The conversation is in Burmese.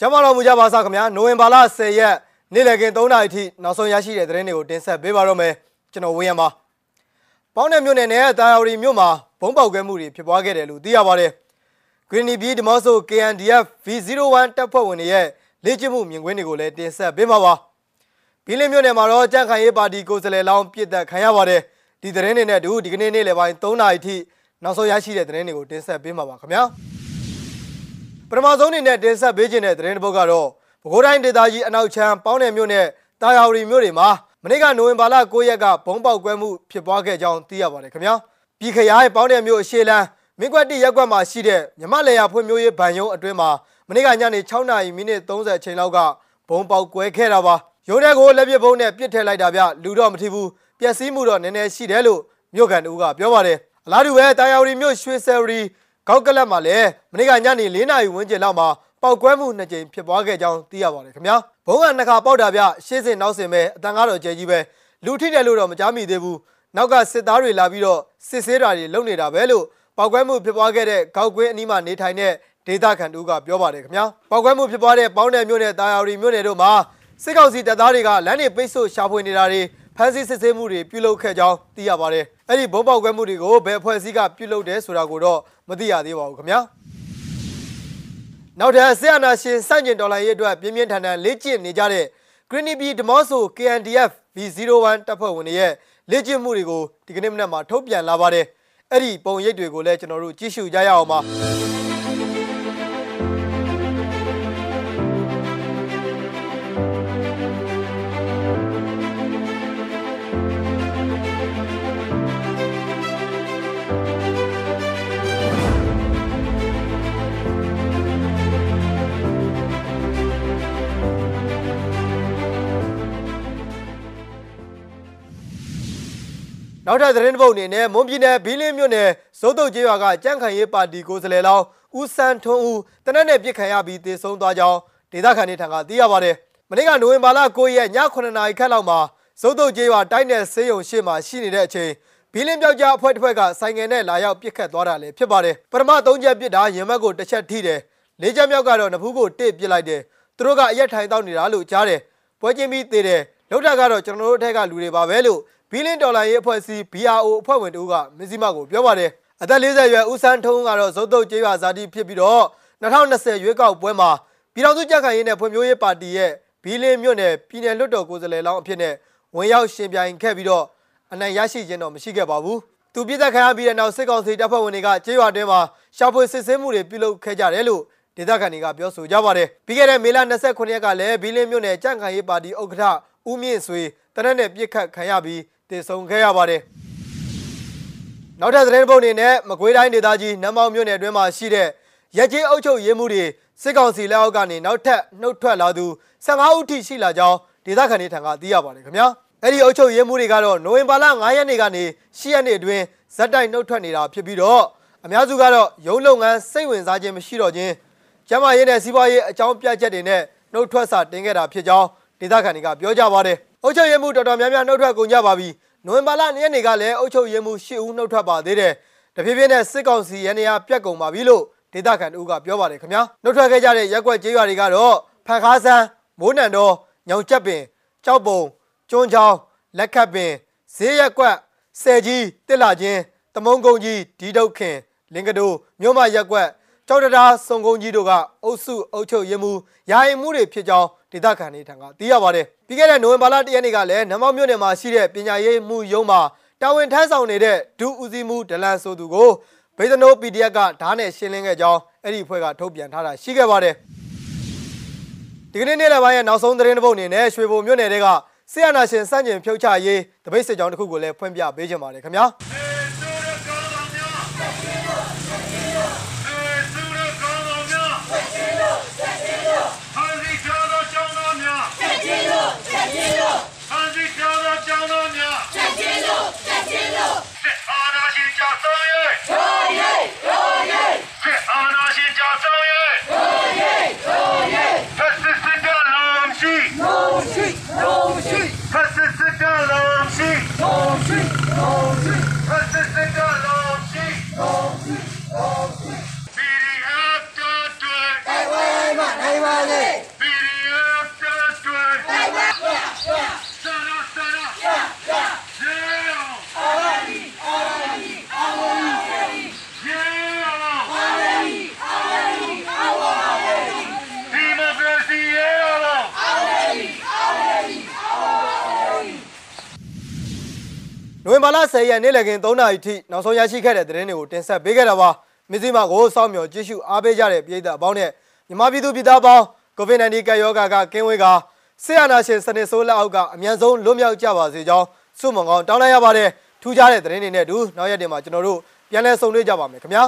ကျမတော်မူကြပါစားခင်ဗျာနိုဝင်ဘာလ10ရက်နေ့လည်ခင်း3နာရီထိနောက်ဆုံးရရှိတဲ့သတင်းတွေကိုတင်ဆက်ပေးပါတော့မယ်ကျွန်တော်ဝင်းရပါပေါင်းတဲ့မြို့နယ်နဲ့တာယာရီမြို့မှာဘုံပေါက်ကွဲမှုတွေဖြစ်ပွားခဲ့တယ်လို့သိရပါတယ်ဂရင်းနီဘီဒီမော့ဆို KNDF V01 တပ်ဖွဲ့ဝင်တွေရဲ့လေ့ကျင့်မှုမြင်ကွင်းတွေကိုလည်းတင်ဆက်ပေးမှာပါဘီလင်းမြို့နယ်မှာတော့ကြန့်ခိုင်ရေးပါတီကိုယ်စားလှယ်လောင်းပြစ်တက်ခံရပါတယ်ဒီသတင်းတွေနဲ့အတူဒီကနေ့နေ့လယ်ပိုင်း3နာရီထိနောက်ဆုံးရရှိတဲ့သတင်းတွေကိုတင်ဆက်ပေးမှာပါခင်ဗျာ ပထမဆုံးအနေနဲ့တင်ဆက်ပေးခြင်းတဲ့သတင်းတစ်ပုဒ်ကတော့ပဲခူးတိုင်းဒေသကြီးအနောက်ချမ်းပေါင်းနယ်မြို့နယ်တာယာရီမြို့တွေမှာမနေ့ကနိုဝင်ဘာလ9ရက်ကဘုံပေါက်ကွဲမှုဖြစ်ပွားခဲ့ကြောင်းသိရပါတယ်ခင်ဗျာပြည်ခရိုင်ပေါင်းနယ်မြို့အရှေ့လန်းမင်းကွက်တိရက်ကွက်မှာရှိတဲ့မြမလေယာဖွံ့ဖြိုးရေးဗန်ယုံအတွင်းမှာမနေ့ကညနေ6နာရီမိနစ်30အချိန်လောက်ကဘုံပေါက်ကွဲခဲ့တာပါရုံးထဲကိုလက်ပစ်ဘုံနဲ့ပစ်ထည့်လိုက်တာဗျလူတော့မထီဘူးပျက်စီးမှုတော့နည်းနည်းရှိတယ်လို့မြို့ကန်တူကပြောပါတယ်အလားတူပဲတာယာရီမြို့ရွှေဆယ်ရီ ကောက်ကလပ်မှာလည်းမနေ့ကညနေ4နာရီဝန်းကျင်လောက်မှာပောက်ကွဲမှုနှစ်ကြိမ်ဖြစ်ပွားခဲ့ကြောင်းသိရပါတယ်ခင်ဗျာဘုံကနှစ်ခါပေါက်တာဗျရှေ့စင်နောက်စင်ပဲအတန်ကားတော့ကျဲကြီးပဲလူထိတယ်လို့တော့မကြားမိသေးဘူးနောက်ကစစ်သားတွေလာပြီးတော့စစ်ဆေးတာတွေလုပ်နေတာပဲလို့ပောက်ကွဲမှုဖြစ်ပွားခဲ့တဲ့ကောက်ကွင်းအနီးမှာနေထိုင်တဲ့ဒေသခံတူကပြောပါတယ်ခင်ဗျာပောက်ကွဲမှုဖြစ်ပွားတဲ့ပေါင်းနယ်မြို့နယ်တာယာရီမြို့နယ်တို့မှာစစ်ကောင်စီတပ်သားတွေကလမ်းတွေပိတ်ဆို့ရှာဖွေနေတာတွေ ဖမ်းဆီးစစ်ဆေးမှုတွေပြုလုပ်ခဲ့ကြောင်းသိရပါတယ်အဲ့ဒီဘုံပေါက်ကွဲမှုတွေကိုဘယ်အဖွဲ့အစည်းကပြုလုပ်တယ်ဆိုတာကိုတော့မသိရသေးပါဘူးခင်ဗျာနောက်ထပ်ဆီယနာရှင်စန့်ကျင်ဒေါ်လာရေးအတွက်ပြင်းပြင်းထန်ထန်လေ့ကျင့်နေကြတဲ့ Green Bee ဒမော့ဆို KNDF V01 တပ်ဖွဲ့ဝင်တွေရဲ့လေ့ကျင့်မှုတွေကိုဒီကနေ့မနက်မှာထုတ်ပြန်လာပါတယ်အဲ့ဒီပုံရိပ်တွေကိုလည်းကျွန်တော်တို့ကြည့်ရှုကြရအောင်ပါ နောက်ထပ်သတင်းတစ်ပုဒ်အနေနဲ့မွန်ပြည်နယ်ဘီလင်းမြို့နယ်ဇိုးတုတ်ကျေးရွာကကြန့်ခိုင်ရေးပါတီကိုယ်စားလှယ်လောင်းဦးစန်းထွန်းဦးတနက်နေ့ပြစ်ခံရပြီးတေဆုံးသွားကြောင်းဒေသခံတွေထံကသိရပါတယ်။မနေ့ကနိုဝင်ဘာလ9ရက်ည9နာရီခန့်လောက်မှာဇိုးတုတ်ကျေးရွာတိုင်းနယ်ဆေးရုံရှိမှရှိနေတဲ့အချိန်ဘီလင်းပြောက်ကြားအဖွဲ့တစ်ဖွဲ့ကဆိုင်ငယ်နဲ့လာရောက်ပြစ်ခတ်သွားတာလည်းဖြစ်ပါတယ်။ပထမ၃ချက်ပြစ်တာရင်မက်ကိုတစ်ချက်ထိတယ်။၄ချက်မြောက်ကတော့နဖူးကိုတစ်ပစ်လိုက်တယ်။သူတို့ကအရက်ထိုင်တောက်နေတာလို့ကြားတယ်။ပွဲချင်းပြီးသေးတယ်။လောက်တာကတော့ကျွန်တော်တို့အထက်ကလူတွေပါပဲလို့ ဘီလင်းဒေါ်လာရေးအဖွဲ့အစည်း BRO အဖွဲ့ဝင်တို့ကမစ္စည်းမကိုပြောပါတယ်အသက်40ရွယ်ဦးစန်းထုံးကတော့ဇုတ်တုတ်ကျေးရွာဇာတိဖြစ်ပြီးတော့2020ရွေးကောက်ပွဲမှာပြည်ထောင်စုကြံ့ခိုင်ရေးနဲ့ဖွံ့ဖြိုးရေးပါတီရဲ့ဘီလင်းမြို့နယ်ပြည်နယ်လွှတ်တော်ကိုယ်စားလှယ်လောင်းအဖြစ်နဲ့ဝင်ရောက်ရှင်ပြိုင်ခဲ့ပြီးတော့အနိုင်ရရှိခြင်းတော့မရှိခဲ့ပါဘူးသူပြည်သက်ခံရပြီးတဲ့နောက်စစ်ကောင်စီတပ်ဖွဲ့ဝင်တွေကကျေးရွာတွင်းမှာရှာဖွေစစ်ဆေးမှုတွေပြုလုပ်ခဲ့ကြတယ်လို့ဒေသခံတွေကပြောဆိုကြပါတယ်ပြီးခဲ့တဲ့မေလ29ရက်ကလည်းဘီလင်းမြို့နယ်ကြံ့ခိုင်ရေးပါတီဥက္ကဋ္ဌဦးမြင့်ဆွေတနက်နဲ့ပြစ်ခတ်ခံရပြီး တည်ဆုံခဲ့ရပါတယ်နောက်ထပ်သတင်းပုတ်အနေနဲ့မကွေးတိုင်းဒေသကြီးနမောင်မြို့နယ်အတွင်းမှာရှိတဲ့ရက်ကြီးအုပ်ချုပ်ရေးမှုတွေစစ်ကောင်စီလက်အောက်ကနေနောက်ထပ်နှုတ်ထွက်လာသူ15ဦးထိရှိလာကြောင်းဒေသခံတွေထံကသိရပါတယ်ခင်ဗျာအဲ့ဒီအုပ်ချုပ်ရေးမှုတွေကတော့နိုဝင်ဘာလ9ရက်နေ့ကနေ10ရက်နေ့အတွင်းဇက်တိုက်နှုတ်ထွက်နေတာဖြစ်ပြီးတော့အများစုကတော့ရုံးလုပ်ငန်းစိတ်ဝင်စားခြင်းမရှိတော့ခြင်းကျမရေးနဲ့စီးပွားရေးအကြောင်းပြချက်တွေနဲ့နှုတ်ထွက်စာတင်ခဲ့တာဖြစ်ကြောင်းဒေသခံတွေကပြောကြပါတယ် အုပ်ချုပ်ရေးမှုတော်တော်များများနှုတ်ထွက်ကုန်ကြပါပြီနိုဝင်ဘာလ2ရက်နေ့ကလည်းအုပ်ချုပ်ရေးမှု10ဦးနှုတ်ထွက်ပါသေးတယ်တဖြည်းဖြည်းနဲ့စစ်ကောင်စီရန်ရာပြက်ကုန်ပါပြီလို့ဒေသခံတို့ကပြောပါတယ်ခင်ဗျာနှုတ်ထွက်ခဲ့ကြတဲ့ရက်ွက်ကျေးရွာတွေကတော့ဖန်ခါးဆန်းမိုးနံတော်ညောင်ကျက်ပင်ကြောက်ပုံကျွန်းချောင်းလက်ခတ်ပင်ဈေးရက်ွက်ဆယ်ကြီးတစ်လာချင်းတမုံကုန်းကြီးဒီဒုတ်ခင်လင်ကတိုမြို့မရက်ွက် ကြောက်တရားစုံကုန်းကြီးတို့ကအုပ်စုအုပ်ချုပ်ရေးမှုယာယီမှုတွေဖြစ်ကြောင်းဒေသခံတွေထံကသိရပါတယ်ပြီးခဲ့တဲ့နိုဝင်ဘာလ၁ရက်နေ့ကလည်းနမောက်မြို့နယ်မှာရှိတဲ့ပညာရေးမှုရုံးမှာတာဝန်ထမ်းဆောင်နေတဲ့ဒုဦးစီးမှုဒလန်ဆိုသူကိုဗေဒနို PDF ကဓာတ်နဲ့ရှင်းလင်းခဲ့ကြောင်းအဲ့ဒီအဖွဲ့ကထုတ်ပြန်ထားတာရှိခဲ့ပါတယ်ဒီကနေ့နေ့လယ်ပိုင်းရဲ့နောက်ဆုံးသတင်းတစ်ပုဒ်အနေနဲ့ရွှေဘုံမြို့နယ်တွေကဆီယနာရှင်စန့်ကျင်ဖြုတ်ချရေးတပိတ်စစ်ကြောင်းတစ်ခုကိုလည်းဖွင့်ပြပေးကြပါတယ်ခင်ဗျာဖက်စစ်စစ်ကလုံးရှိလုံးရှိလုံးရှိဖက် နိုဝင်ဘာလ10ရက်နေ့လည်ခင်း3နာရီထိနောက်ဆုံးရရှိခဲ့တဲ့သတင်းတွေကိုတင်ဆက်ပေးခဲ့တာပါမစ္စည်းမကိုစောင့်မျှော်ကြည့်ရှုအားပေးကြတဲ့ပြည်သူအပေါင်းနဲ့မြန်မာပြည်သူပြည်သားပေါင်း COVID-19 ကပ်ရောဂါကကင်းဝေးကဆေးအာနာရှင်စနစ်ဆိုးလက်အောက်ကအမြန်ဆုံးလွတ်မြောက်ကြပါစေကြောင်းဆုမွန်ကောင်းတောင်းလိုက်ရပါတယ်ထူးခြားတဲ့သတင်းတွေနဲ့အတူနောက်ရက်တွေမှာကျွန်တော်တို့ပြန်လည်ဆုံတွေ့ကြပါမယ်ခင်ဗျာ